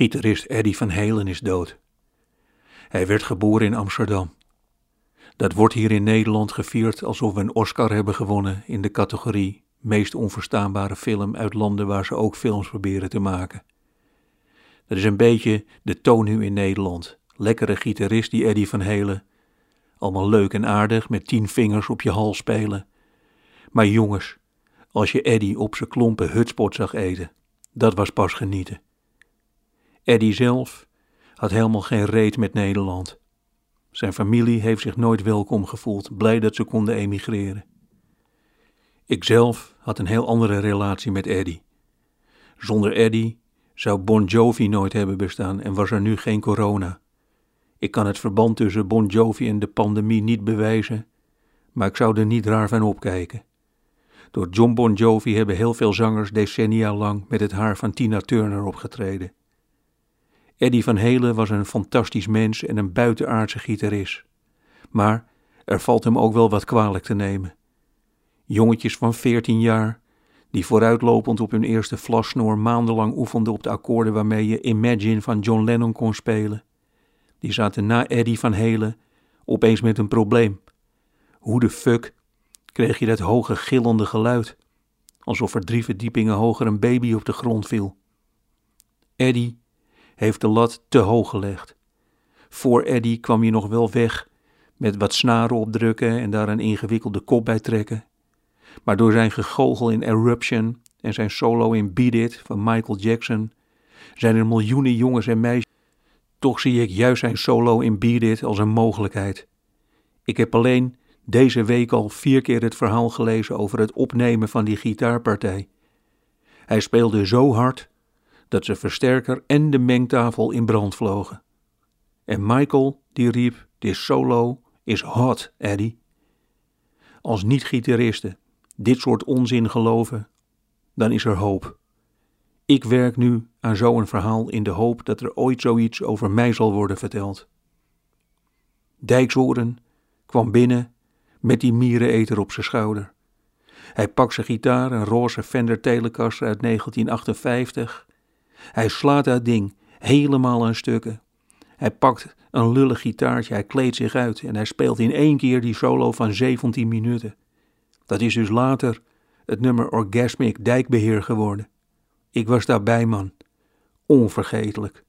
Gitarist Eddie van Halen is dood. Hij werd geboren in Amsterdam. Dat wordt hier in Nederland gevierd alsof we een Oscar hebben gewonnen in de categorie meest onverstaanbare film uit landen waar ze ook films proberen te maken. Dat is een beetje de toon nu in Nederland. Lekkere gitarist die Eddie van Helen. Allemaal leuk en aardig met tien vingers op je hals spelen. Maar jongens, als je Eddie op zijn klompen hutspot zag eten, dat was pas genieten. Eddie zelf had helemaal geen reet met Nederland. Zijn familie heeft zich nooit welkom gevoeld, blij dat ze konden emigreren. Ikzelf had een heel andere relatie met Eddie. Zonder Eddie zou Bon Jovi nooit hebben bestaan en was er nu geen corona. Ik kan het verband tussen Bon Jovi en de pandemie niet bewijzen, maar ik zou er niet raar van opkijken. Door John Bon Jovi hebben heel veel zangers decennia lang met het haar van Tina Turner opgetreden. Eddie van Helen was een fantastisch mens en een buitenaardse gitarist. Maar er valt hem ook wel wat kwalijk te nemen. Jongetjes van 14 jaar, die vooruitlopend op hun eerste vlassnoor maandenlang oefenden op de akkoorden waarmee je Imagine van John Lennon kon spelen, die zaten na Eddie van Helen opeens met een probleem. Hoe de fuck kreeg je dat hoge gillende geluid, alsof er drie verdiepingen hoger een baby op de grond viel? Eddie heeft de lat te hoog gelegd. Voor Eddie kwam je nog wel weg met wat snaren opdrukken en daar een ingewikkelde kop bij trekken. Maar door zijn gegogel in Eruption en zijn solo in Beat It van Michael Jackson zijn er miljoenen jongens en meisjes. Toch zie ik juist zijn solo in Beat It als een mogelijkheid. Ik heb alleen deze week al vier keer het verhaal gelezen over het opnemen van die gitaarpartij. Hij speelde zo hard dat ze versterker en de mengtafel in brand vlogen. En Michael die riep: This solo is hot, Eddie. Als niet-gitaristen dit soort onzin geloven, dan is er hoop. Ik werk nu aan zo'n verhaal in de hoop dat er ooit zoiets over mij zal worden verteld. Dijksoren kwam binnen met die miereneter op zijn schouder. Hij pakt zijn gitaar, een roze Fender Telecaster uit 1958. Hij slaat dat ding helemaal aan stukken. Hij pakt een lullig gitaartje, hij kleedt zich uit en hij speelt in één keer die solo van 17 minuten. Dat is dus later het nummer Orgasmic Dijkbeheer geworden. Ik was daarbij, man. Onvergetelijk.